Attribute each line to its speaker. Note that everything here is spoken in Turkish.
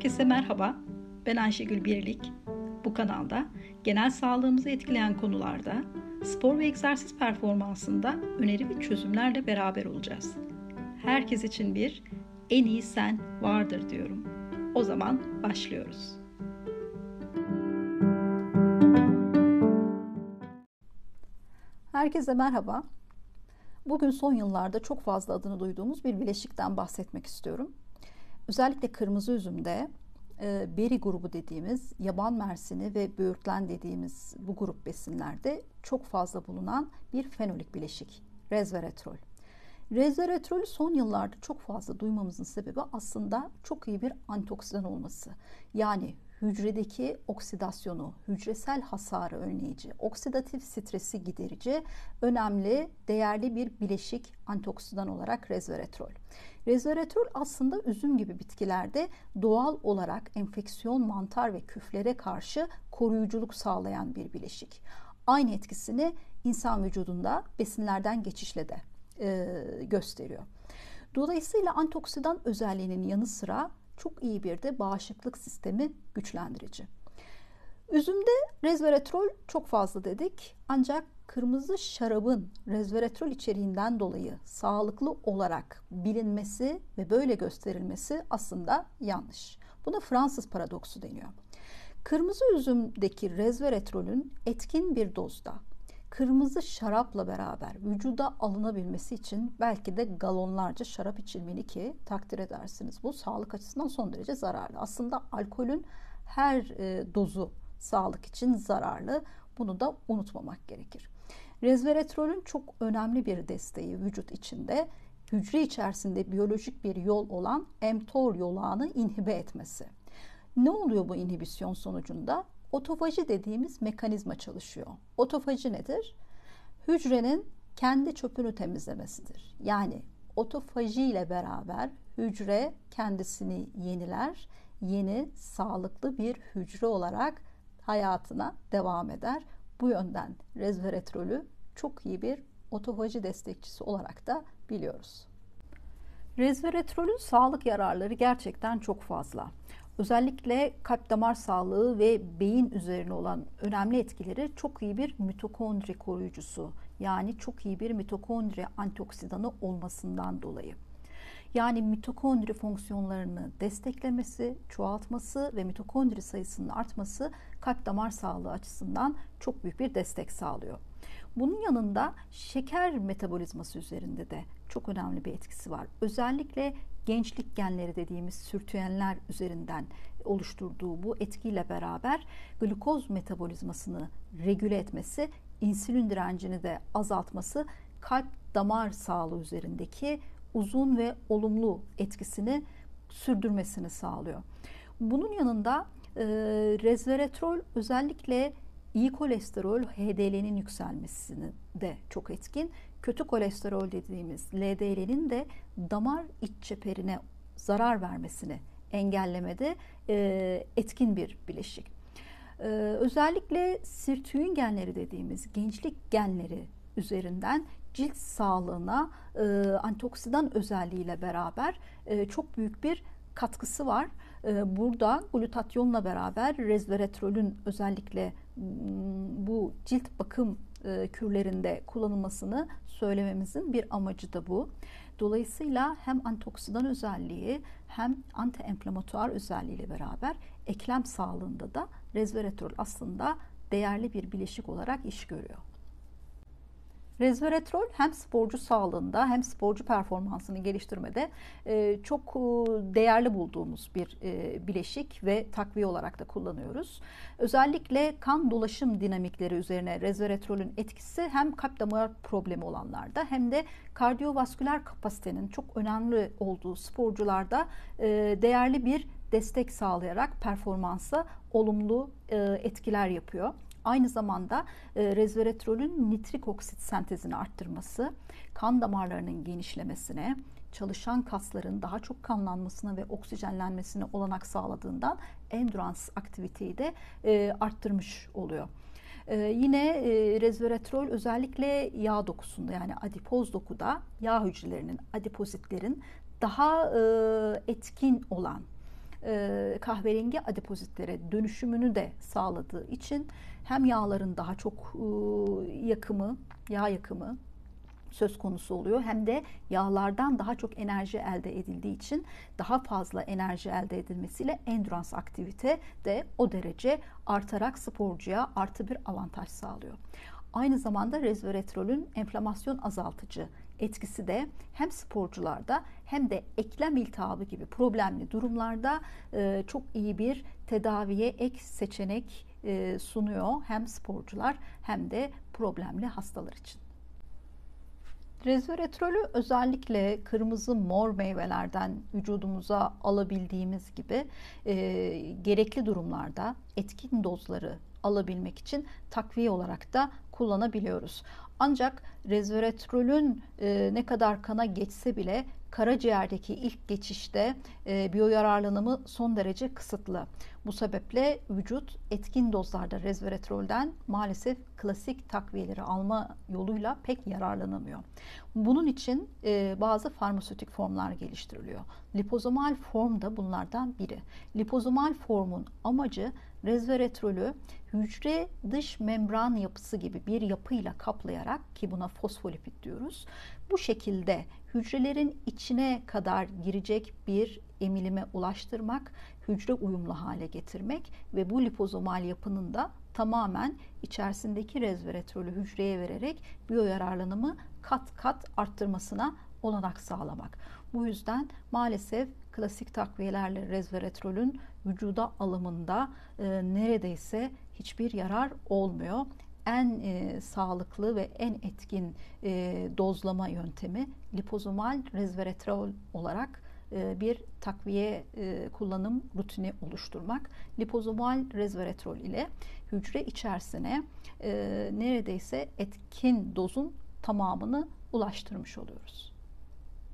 Speaker 1: Herkese merhaba. Ben Ayşegül Birlik. Bu kanalda genel sağlığımızı etkileyen konularda spor ve egzersiz performansında öneri ve çözümlerle beraber olacağız. Herkes için bir en iyi sen vardır diyorum. O zaman başlıyoruz.
Speaker 2: Herkese merhaba. Bugün son yıllarda çok fazla adını duyduğumuz bir bileşikten bahsetmek istiyorum. Özellikle kırmızı üzümde e, beri grubu dediğimiz yaban mersini ve böğürtlen dediğimiz bu grup besinlerde çok fazla bulunan bir fenolik bileşik resveratrol. Resveratrolü son yıllarda çok fazla duymamızın sebebi aslında çok iyi bir antioksidan olması. Yani hücredeki oksidasyonu, hücresel hasarı önleyici, oksidatif stresi giderici önemli, değerli bir bileşik antioksidan olarak resveratrol. Resveratrol aslında üzüm gibi bitkilerde doğal olarak enfeksiyon, mantar ve küflere karşı koruyuculuk sağlayan bir bileşik. Aynı etkisini insan vücudunda besinlerden geçişle de e, gösteriyor. Dolayısıyla antioksidan özelliğinin yanı sıra çok iyi bir de bağışıklık sistemi güçlendirici. Üzümde resveratrol çok fazla dedik ancak kırmızı şarabın resveratrol içeriğinden dolayı sağlıklı olarak bilinmesi ve böyle gösterilmesi aslında yanlış. Buna Fransız paradoksu deniyor. Kırmızı üzümdeki resveratrolün etkin bir dozda kırmızı şarapla beraber vücuda alınabilmesi için belki de galonlarca şarap içilmeli ki takdir edersiniz. Bu sağlık açısından son derece zararlı. Aslında alkolün her e, dozu sağlık için zararlı. Bunu da unutmamak gerekir. Resveratrolün çok önemli bir desteği vücut içinde hücre içerisinde biyolojik bir yol olan mTOR yolağını inhibe etmesi. Ne oluyor bu inhibisyon sonucunda? Otofaji dediğimiz mekanizma çalışıyor. Otofaji nedir? Hücrenin kendi çöpünü temizlemesidir. Yani otofaji ile beraber hücre kendisini yeniler, yeni sağlıklı bir hücre olarak hayatına devam eder. Bu yönden resveratrolü çok iyi bir otofaji destekçisi olarak da biliyoruz. Resveratrolün sağlık yararları gerçekten çok fazla. Özellikle kalp damar sağlığı ve beyin üzerine olan önemli etkileri çok iyi bir mitokondri koruyucusu. Yani çok iyi bir mitokondri antioksidanı olmasından dolayı. Yani mitokondri fonksiyonlarını desteklemesi, çoğaltması ve mitokondri sayısının artması kalp damar sağlığı açısından çok büyük bir destek sağlıyor. Bunun yanında şeker metabolizması üzerinde de çok önemli bir etkisi var. Özellikle gençlik genleri dediğimiz sürtüyenler üzerinden oluşturduğu bu etkiyle beraber glukoz metabolizmasını regüle etmesi, insülin direncini de azaltması kalp damar sağlığı üzerindeki uzun ve olumlu etkisini sürdürmesini sağlıyor. Bunun yanında e, resveratrol özellikle iyi kolesterol HDL'nin yükselmesini de çok etkin. Kötü kolesterol dediğimiz LDL'nin de damar iç çeperine zarar vermesini engellemede e, etkin bir bileşik. E, özellikle sirtüin genleri dediğimiz gençlik genleri üzerinden cilt sağlığına e, antioksidan özelliğiyle beraber e, çok büyük bir katkısı var. E, burada glutatyonla beraber resveratrolün özellikle bu cilt bakım e, kürlerinde kullanılmasını söylememizin bir amacı da bu. Dolayısıyla hem antioksidan özelliği hem antiinflamatuar özelliğiyle beraber eklem sağlığında da resveratrol aslında değerli bir bileşik olarak iş görüyor. Resveratrol hem sporcu sağlığında hem sporcu performansını geliştirmede e, çok e, değerli bulduğumuz bir e, bileşik ve takviye olarak da kullanıyoruz. Özellikle kan dolaşım dinamikleri üzerine resveratrolün etkisi hem kalp damar problemi olanlarda hem de kardiyovasküler kapasitenin çok önemli olduğu sporcularda değerli bir destek sağlayarak performansa olumlu etkiler yapıyor. Aynı zamanda e, resveratrolün nitrik oksit sentezini arttırması, kan damarlarının genişlemesine, çalışan kasların daha çok kanlanmasına ve oksijenlenmesine olanak sağladığından endurance aktiviteyi de e, arttırmış oluyor. Ee, yine e, resveratrol özellikle yağ dokusunda yani adipoz dokuda yağ hücrelerinin, adipozitlerin daha e, etkin olan e, kahverengi adipozitlere dönüşümünü de sağladığı için hem yağların daha çok e, yakımı, yağ yakımı söz konusu oluyor. Hem de yağlardan daha çok enerji elde edildiği için daha fazla enerji elde edilmesiyle endurance aktivite de o derece artarak sporcuya artı bir avantaj sağlıyor. Aynı zamanda resveratrolün enflamasyon azaltıcı etkisi de hem sporcularda hem de eklem iltihabı gibi problemli durumlarda e, çok iyi bir tedaviye ek seçenek e, sunuyor hem sporcular hem de problemli hastalar için. Resveratrolü özellikle kırmızı mor meyvelerden vücudumuza alabildiğimiz gibi e, gerekli durumlarda etkin dozları alabilmek için takviye olarak da kullanabiliyoruz. Ancak resveratrolün e, ne kadar kana geçse bile karaciğerdeki ilk geçişte e, biyoyararlanımı son derece kısıtlı. Bu sebeple vücut etkin dozlarda resveratrolden maalesef klasik takviyeleri alma yoluyla pek yararlanamıyor. Bunun için e, bazı farmasötik formlar geliştiriliyor. Lipozomal form da bunlardan biri. Lipozomal formun amacı resveratrolü hücre dış membran yapısı gibi bir yapıyla kaplayarak ki buna fosfolipid diyoruz. Bu şekilde hücrelerin içine kadar girecek bir emilime ulaştırmak, hücre uyumlu hale getirmek ve bu lipozomal yapının da tamamen içerisindeki resveratrolü hücreye vererek biyoyararlanımı kat kat arttırmasına olanak sağlamak. Bu yüzden maalesef klasik takviyelerle resveratrolün vücuda alımında e, neredeyse hiçbir yarar olmuyor. En e, sağlıklı ve en etkin e, dozlama yöntemi lipozomal resveratrol olarak bir takviye e, kullanım rutini oluşturmak. Lipozomal resveratrol ile hücre içerisine e, neredeyse etkin dozun tamamını ulaştırmış oluyoruz.